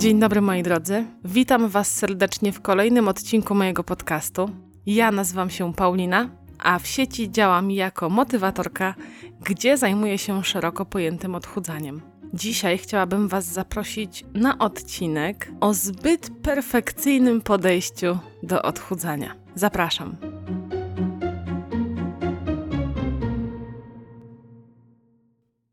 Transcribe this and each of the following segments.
Dzień dobry moi drodzy. Witam Was serdecznie w kolejnym odcinku mojego podcastu. Ja nazywam się Paulina, a w sieci działam jako motywatorka, gdzie zajmuję się szeroko pojętym odchudzaniem. Dzisiaj chciałabym Was zaprosić na odcinek o zbyt perfekcyjnym podejściu do odchudzania. Zapraszam.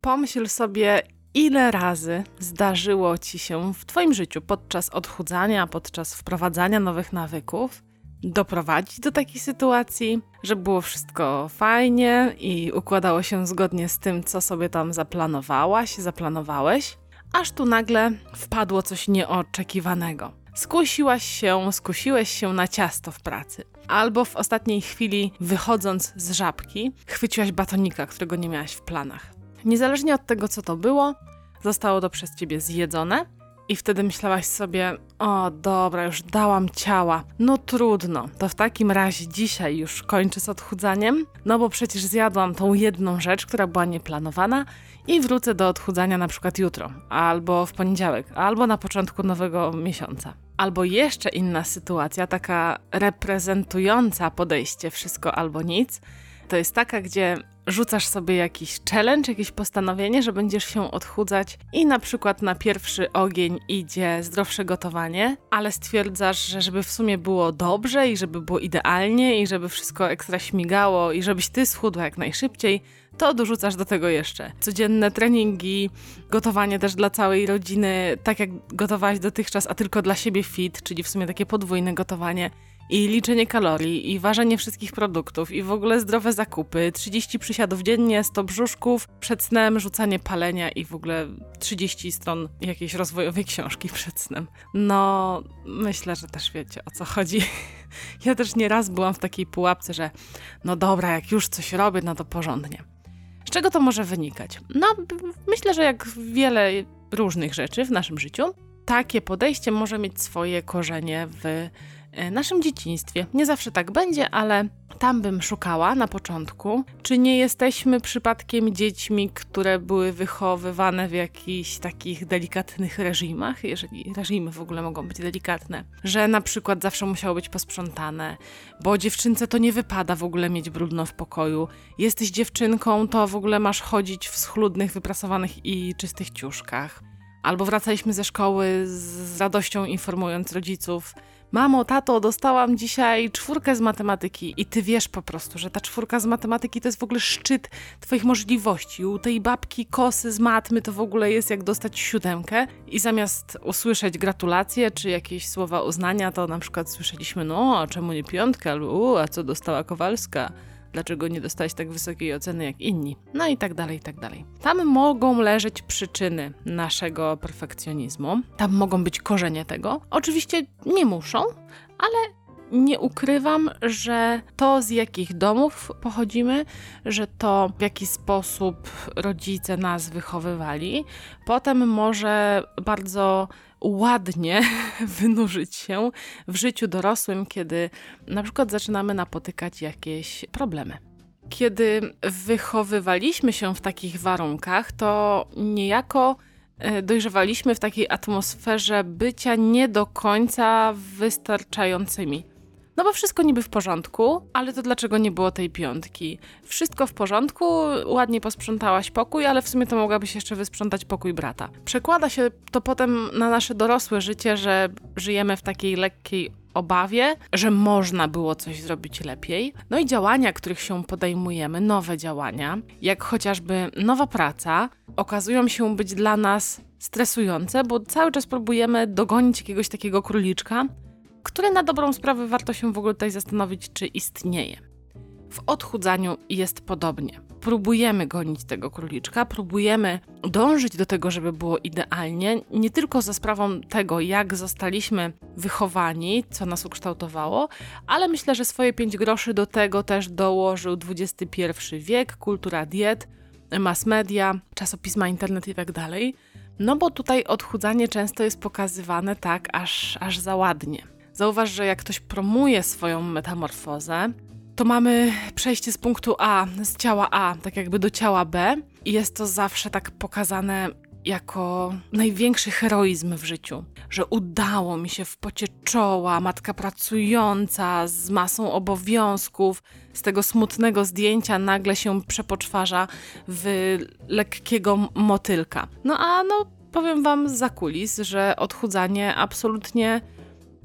Pomyśl sobie, ile razy zdarzyło ci się w Twoim życiu podczas odchudzania, podczas wprowadzania nowych nawyków, doprowadzić do takiej sytuacji, że było wszystko fajnie i układało się zgodnie z tym, co sobie tam zaplanowałaś, zaplanowałeś, aż tu nagle wpadło coś nieoczekiwanego. Skusiłaś się, skusiłeś się na ciasto w pracy. Albo w ostatniej chwili, wychodząc z żabki, chwyciłaś batonika, którego nie miałaś w planach. Niezależnie od tego, co to było, zostało to przez ciebie zjedzone i wtedy myślałaś sobie, o dobra, już dałam ciała, no trudno, to w takim razie dzisiaj już kończę z odchudzaniem, no bo przecież zjadłam tą jedną rzecz, która była nieplanowana i wrócę do odchudzania na przykład jutro, albo w poniedziałek, albo na początku nowego miesiąca. Albo jeszcze inna sytuacja, taka reprezentująca podejście wszystko albo nic, to jest taka, gdzie rzucasz sobie jakiś challenge, jakieś postanowienie, że będziesz się odchudzać i na przykład na pierwszy ogień idzie zdrowsze gotowanie, ale stwierdzasz, że żeby w sumie było dobrze i żeby było idealnie i żeby wszystko ekstra śmigało i żebyś ty schudła jak najszybciej, to dorzucasz do tego jeszcze codzienne treningi, gotowanie też dla całej rodziny, tak jak gotowałaś dotychczas, a tylko dla siebie fit, czyli w sumie takie podwójne gotowanie i liczenie kalorii, i ważenie wszystkich produktów, i w ogóle zdrowe zakupy, 30 przysiadów dziennie, 100 brzuszków, przed snem rzucanie palenia i w ogóle 30 stron jakiejś rozwojowej książki przed snem. No, myślę, że też wiecie o co chodzi. Ja też nieraz byłam w takiej pułapce, że no dobra, jak już coś robię, no to porządnie. Z czego to może wynikać? No, myślę, że jak wiele różnych rzeczy w naszym życiu, takie podejście może mieć swoje korzenie w naszym dzieciństwie. Nie zawsze tak będzie, ale tam bym szukała na początku, czy nie jesteśmy przypadkiem dziećmi, które były wychowywane w jakichś takich delikatnych reżimach, jeżeli reżimy w ogóle mogą być delikatne, że na przykład zawsze musiało być posprzątane, bo dziewczynce to nie wypada w ogóle mieć brudno w pokoju. Jesteś dziewczynką, to w ogóle masz chodzić w schludnych, wyprasowanych i czystych ciuszkach. Albo wracaliśmy ze szkoły z radością informując rodziców, Mamo, tato, dostałam dzisiaj czwórkę z matematyki i ty wiesz po prostu, że ta czwórka z matematyki to jest w ogóle szczyt twoich możliwości. U tej babki kosy z matmy to w ogóle jest jak dostać siódemkę i zamiast usłyszeć gratulacje czy jakieś słowa uznania, to na przykład słyszeliśmy, no, a czemu nie piątkę, albo a co dostała Kowalska? Dlaczego nie dostałeś tak wysokiej oceny jak inni, no i tak dalej, i tak dalej. Tam mogą leżeć przyczyny naszego perfekcjonizmu, tam mogą być korzenie tego. Oczywiście nie muszą, ale nie ukrywam, że to z jakich domów pochodzimy, że to w jaki sposób rodzice nas wychowywali, potem może bardzo ładnie wynurzyć się w życiu dorosłym, kiedy na przykład zaczynamy napotykać jakieś problemy. Kiedy wychowywaliśmy się w takich warunkach, to niejako e, dojrzewaliśmy w takiej atmosferze bycia nie do końca wystarczającymi no bo wszystko niby w porządku, ale to dlaczego nie było tej piątki? Wszystko w porządku, ładnie posprzątałaś pokój, ale w sumie to mogłabyś jeszcze wysprzątać pokój brata. Przekłada się to potem na nasze dorosłe życie, że żyjemy w takiej lekkiej obawie, że można było coś zrobić lepiej. No i działania, których się podejmujemy, nowe działania, jak chociażby nowa praca, okazują się być dla nas stresujące, bo cały czas próbujemy dogonić jakiegoś takiego króliczka, które na dobrą sprawę warto się w ogóle tutaj zastanowić, czy istnieje. W odchudzaniu jest podobnie. Próbujemy gonić tego króliczka, próbujemy dążyć do tego, żeby było idealnie, nie tylko za sprawą tego, jak zostaliśmy wychowani, co nas ukształtowało, ale myślę, że swoje pięć groszy do tego też dołożył XXI wiek, kultura diet, mass media, czasopisma, internet i tak dalej. No bo tutaj odchudzanie często jest pokazywane tak, aż, aż za ładnie. Zauważ, że jak ktoś promuje swoją metamorfozę, to mamy przejście z punktu A, z ciała A, tak jakby do ciała B, i jest to zawsze tak pokazane jako największy heroizm w życiu, że udało mi się w pocie czoła, matka pracująca z masą obowiązków, z tego smutnego zdjęcia nagle się przepoczwarza w lekkiego motylka. No a no, powiem wam za kulis, że odchudzanie absolutnie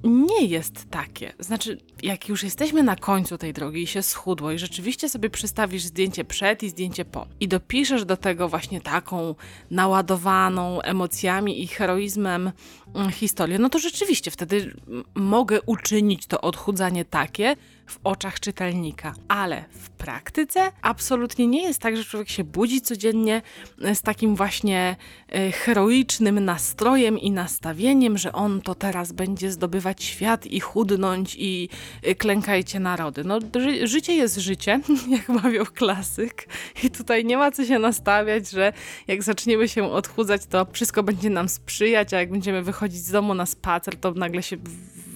nie jest takie. Znaczy, jak już jesteśmy na końcu tej drogi i się schudło i rzeczywiście sobie przystawisz zdjęcie przed i zdjęcie po i dopiszesz do tego właśnie taką naładowaną emocjami i heroizmem mm, historię, no to rzeczywiście wtedy mogę uczynić to odchudzanie takie, w oczach czytelnika. Ale w praktyce absolutnie nie jest tak, że człowiek się budzi codziennie e, z takim właśnie e, heroicznym nastrojem i nastawieniem, że on to teraz będzie zdobywać świat i chudnąć i e, klękajcie narody. No, ży życie jest życie, jak mawiał klasyk, i tutaj nie ma co się nastawiać, że jak zaczniemy się odchudzać, to wszystko będzie nam sprzyjać, a jak będziemy wychodzić z domu na spacer, to nagle się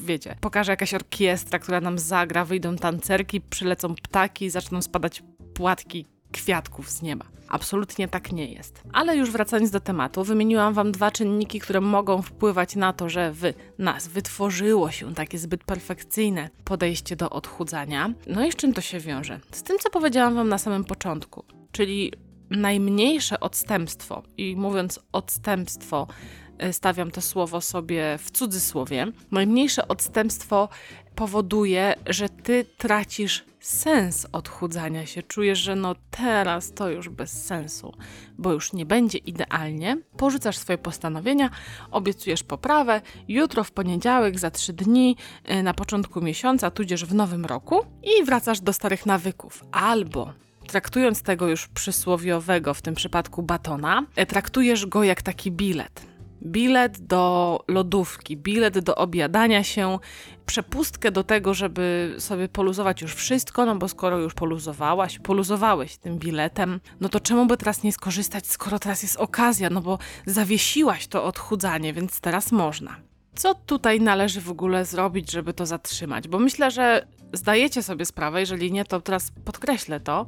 wiecie, pokaże jakaś orkiestra, która nam zagra, wyjdą tancerki, przylecą ptaki, zaczną spadać płatki kwiatków z nieba. Absolutnie tak nie jest. Ale już wracając do tematu, wymieniłam Wam dwa czynniki, które mogą wpływać na to, że w nas wytworzyło się takie zbyt perfekcyjne podejście do odchudzania. No i z czym to się wiąże? Z tym, co powiedziałam Wam na samym początku, czyli najmniejsze odstępstwo. I mówiąc odstępstwo, stawiam to słowo sobie w cudzysłowie, najmniejsze odstępstwo powoduje, że ty tracisz sens odchudzania się. Czujesz, że no teraz to już bez sensu, bo już nie będzie idealnie. Porzucasz swoje postanowienia, obiecujesz poprawę, jutro w poniedziałek, za trzy dni, e, na początku miesiąca, tudzież w nowym roku i wracasz do starych nawyków. Albo traktując tego już przysłowiowego, w tym przypadku batona, e, traktujesz go jak taki bilet bilet do lodówki, bilet do obiadania się, przepustkę do tego, żeby sobie poluzować już wszystko, no bo skoro już poluzowałaś, poluzowałeś tym biletem, no to czemu by teraz nie skorzystać, skoro teraz jest okazja, no bo zawiesiłaś to odchudzanie, więc teraz można. Co tutaj należy w ogóle zrobić, żeby to zatrzymać? Bo myślę, że zdajecie sobie sprawę, jeżeli nie, to teraz podkreślę to,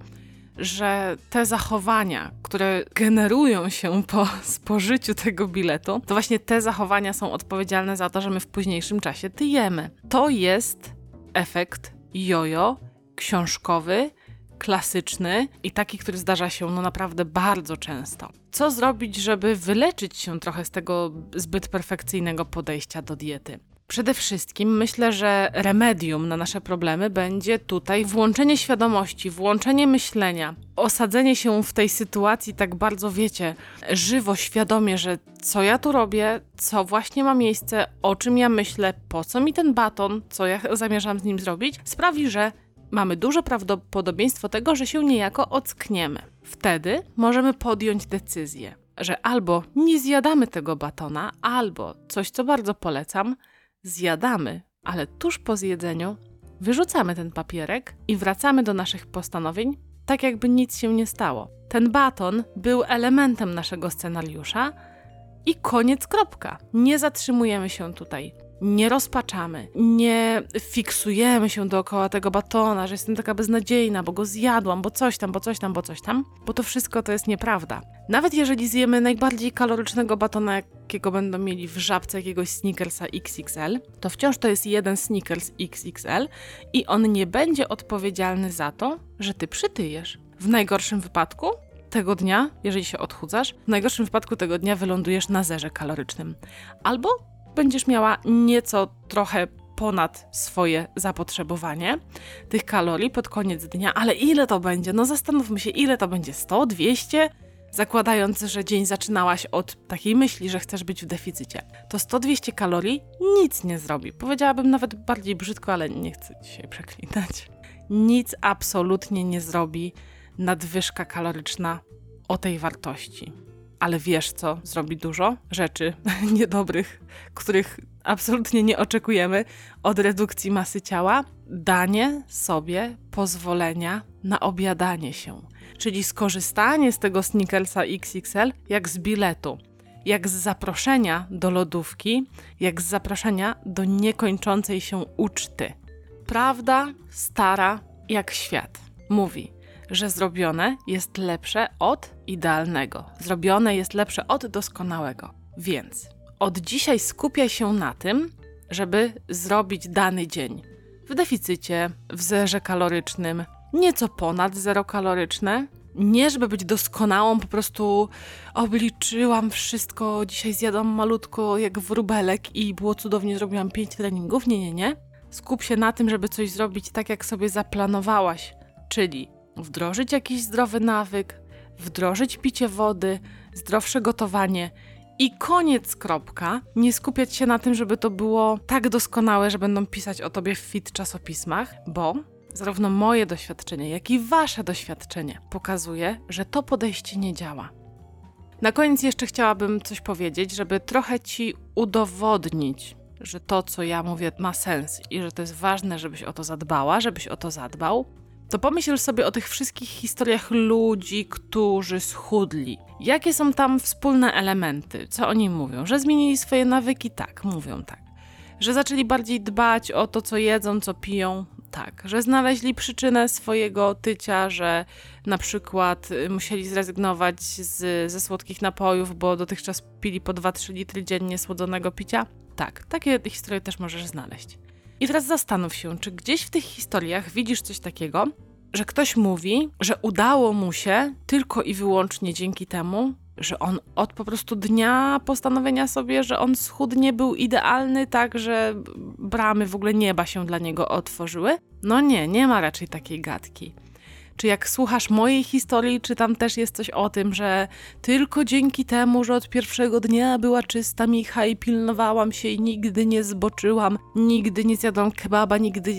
że te zachowania, które generują się po spożyciu tego biletu, to właśnie te zachowania są odpowiedzialne za to, że my w późniejszym czasie tyjemy. To jest efekt jojo książkowy, klasyczny i taki, który zdarza się no naprawdę bardzo często. Co zrobić, żeby wyleczyć się trochę z tego zbyt perfekcyjnego podejścia do diety? Przede wszystkim myślę, że remedium na nasze problemy będzie tutaj włączenie świadomości, włączenie myślenia, osadzenie się w tej sytuacji tak bardzo, wiecie, żywo, świadomie, że co ja tu robię, co właśnie ma miejsce, o czym ja myślę, po co mi ten baton, co ja zamierzam z nim zrobić, sprawi, że mamy duże prawdopodobieństwo tego, że się niejako ockniemy. Wtedy możemy podjąć decyzję, że albo nie zjadamy tego batona, albo coś, co bardzo polecam, zjadamy, ale tuż po zjedzeniu wyrzucamy ten papierek i wracamy do naszych postanowień, tak jakby nic się nie stało. Ten baton był elementem naszego scenariusza i koniec, kropka. Nie zatrzymujemy się tutaj nie rozpaczamy, nie fiksujemy się dookoła tego batona, że jestem taka beznadziejna, bo go zjadłam, bo coś tam, bo coś tam, bo coś tam, bo to wszystko to jest nieprawda. Nawet jeżeli zjemy najbardziej kalorycznego batona, jakiego będą mieli w żabce jakiegoś Snickersa XXL, to wciąż to jest jeden Snickers XXL i on nie będzie odpowiedzialny za to, że ty przytyjesz. W najgorszym wypadku tego dnia, jeżeli się odchudzasz, w najgorszym wypadku tego dnia wylądujesz na zerze kalorycznym. Albo będziesz miała nieco trochę ponad swoje zapotrzebowanie tych kalorii pod koniec dnia, ale ile to będzie? No zastanówmy się, ile to będzie 100, 200? Zakładając, że dzień zaczynałaś od takiej myśli, że chcesz być w deficycie, to 100-200 kalorii nic nie zrobi. Powiedziałabym nawet bardziej brzydko, ale nie chcę dzisiaj przeklinać. Nic absolutnie nie zrobi nadwyżka kaloryczna o tej wartości ale wiesz co zrobi dużo rzeczy niedobrych, których absolutnie nie oczekujemy od redukcji masy ciała? Danie sobie pozwolenia na obiadanie się, czyli skorzystanie z tego Snickersa XXL jak z biletu, jak z zaproszenia do lodówki, jak z zaproszenia do niekończącej się uczty. Prawda stara jak świat mówi, że zrobione jest lepsze od idealnego. Zrobione jest lepsze od doskonałego. Więc od dzisiaj skupiaj się na tym, żeby zrobić dany dzień w deficycie, w zerze kalorycznym, nieco ponad zero kaloryczne. Nie, żeby być doskonałą, po prostu obliczyłam wszystko, dzisiaj zjadłam malutko jak wróbelek i było cudownie, zrobiłam pięć treningów. Nie, nie, nie. Skup się na tym, żeby coś zrobić tak, jak sobie zaplanowałaś, czyli wdrożyć jakiś zdrowy nawyk, wdrożyć picie wody, zdrowsze gotowanie i koniec, kropka. Nie skupiać się na tym, żeby to było tak doskonałe, że będą pisać o tobie w fit czasopismach, bo zarówno moje doświadczenie, jak i wasze doświadczenie pokazuje, że to podejście nie działa. Na koniec jeszcze chciałabym coś powiedzieć, żeby trochę ci udowodnić, że to, co ja mówię, ma sens i że to jest ważne, żebyś o to zadbała, żebyś o to zadbał to pomyśl sobie o tych wszystkich historiach ludzi, którzy schudli. Jakie są tam wspólne elementy? Co oni mówią? Że zmienili swoje nawyki? Tak, mówią tak. Że zaczęli bardziej dbać o to, co jedzą, co piją? Tak. Że znaleźli przyczynę swojego tycia, że na przykład y, musieli zrezygnować z, ze słodkich napojów, bo dotychczas pili po 2-3 litry dziennie słodzonego picia? Tak. Takie historie też możesz znaleźć. I teraz zastanów się, czy gdzieś w tych historiach widzisz coś takiego, że ktoś mówi, że udało mu się tylko i wyłącznie dzięki temu, że on od po prostu dnia postanowienia sobie, że on schudnie, był idealny, tak, że bramy w ogóle nieba się dla niego otworzyły? No nie, nie ma raczej takiej gadki. Czy jak słuchasz mojej historii, czy tam też jest coś o tym, że tylko dzięki temu, że od pierwszego dnia była czysta Micha i pilnowałam się i nigdy nie zboczyłam, nigdy nie zjadłam kebaba, nigdy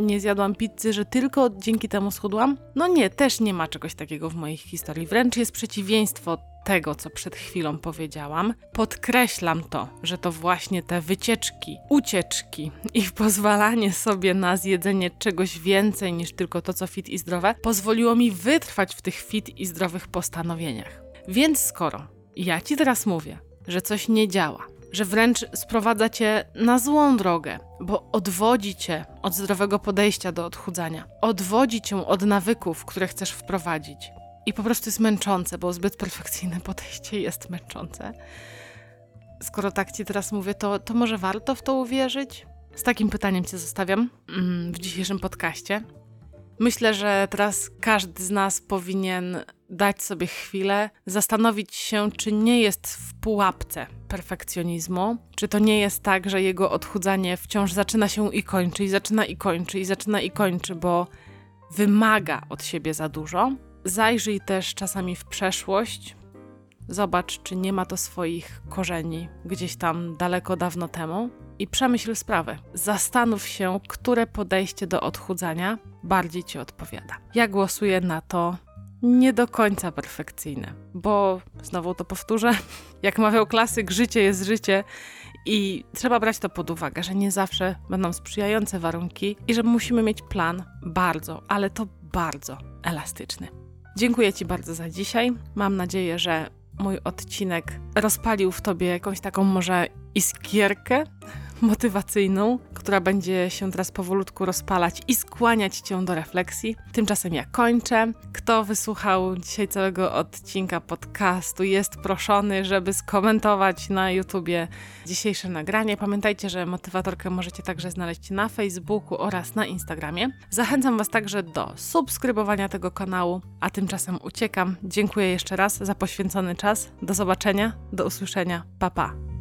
nie zjadłam pizzy, że tylko dzięki temu schudłam? No nie, też nie ma czegoś takiego w mojej historii. Wręcz jest przeciwieństwo tego, co przed chwilą powiedziałam. Podkreślam to, że to właśnie te wycieczki, ucieczki i pozwalanie sobie na zjedzenie czegoś więcej niż tylko to, co fit i zdrowe, pozwoliło mi wytrwać w tych fit i zdrowych postanowieniach. Więc skoro ja ci teraz mówię, że coś nie działa, że wręcz sprowadza cię na złą drogę, bo odwodzi cię od zdrowego podejścia do odchudzania, odwodzi cię od nawyków, które chcesz wprowadzić, i po prostu jest męczące, bo zbyt perfekcyjne podejście jest męczące. Skoro tak ci teraz mówię, to, to może warto w to uwierzyć? Z takim pytaniem cię zostawiam mm, w dzisiejszym podcaście. Myślę, że teraz każdy z nas powinien dać sobie chwilę, zastanowić się, czy nie jest w pułapce perfekcjonizmu, czy to nie jest tak, że jego odchudzanie wciąż zaczyna się i kończy, i zaczyna i kończy, i zaczyna i kończy, bo wymaga od siebie za dużo Zajrzyj też czasami w przeszłość. Zobacz, czy nie ma to swoich korzeni gdzieś tam daleko dawno temu i przemyśl sprawę. Zastanów się, które podejście do odchudzania bardziej ci odpowiada. Ja głosuję na to nie do końca perfekcyjne, bo znowu to powtórzę, jak mawiał klasyk, życie jest życie i trzeba brać to pod uwagę, że nie zawsze będą sprzyjające warunki i że musimy mieć plan bardzo, ale to bardzo elastyczny. Dziękuję Ci bardzo za dzisiaj. Mam nadzieję, że mój odcinek rozpalił w Tobie jakąś taką może iskierkę motywacyjną, która będzie się teraz powolutku rozpalać i skłaniać cię do refleksji. Tymczasem ja kończę. Kto wysłuchał dzisiaj całego odcinka podcastu, jest proszony, żeby skomentować na YouTubie dzisiejsze nagranie. Pamiętajcie, że motywatorkę możecie także znaleźć na Facebooku oraz na Instagramie. Zachęcam Was także do subskrybowania tego kanału, a tymczasem uciekam. Dziękuję jeszcze raz za poświęcony czas. Do zobaczenia, do usłyszenia. Pa pa.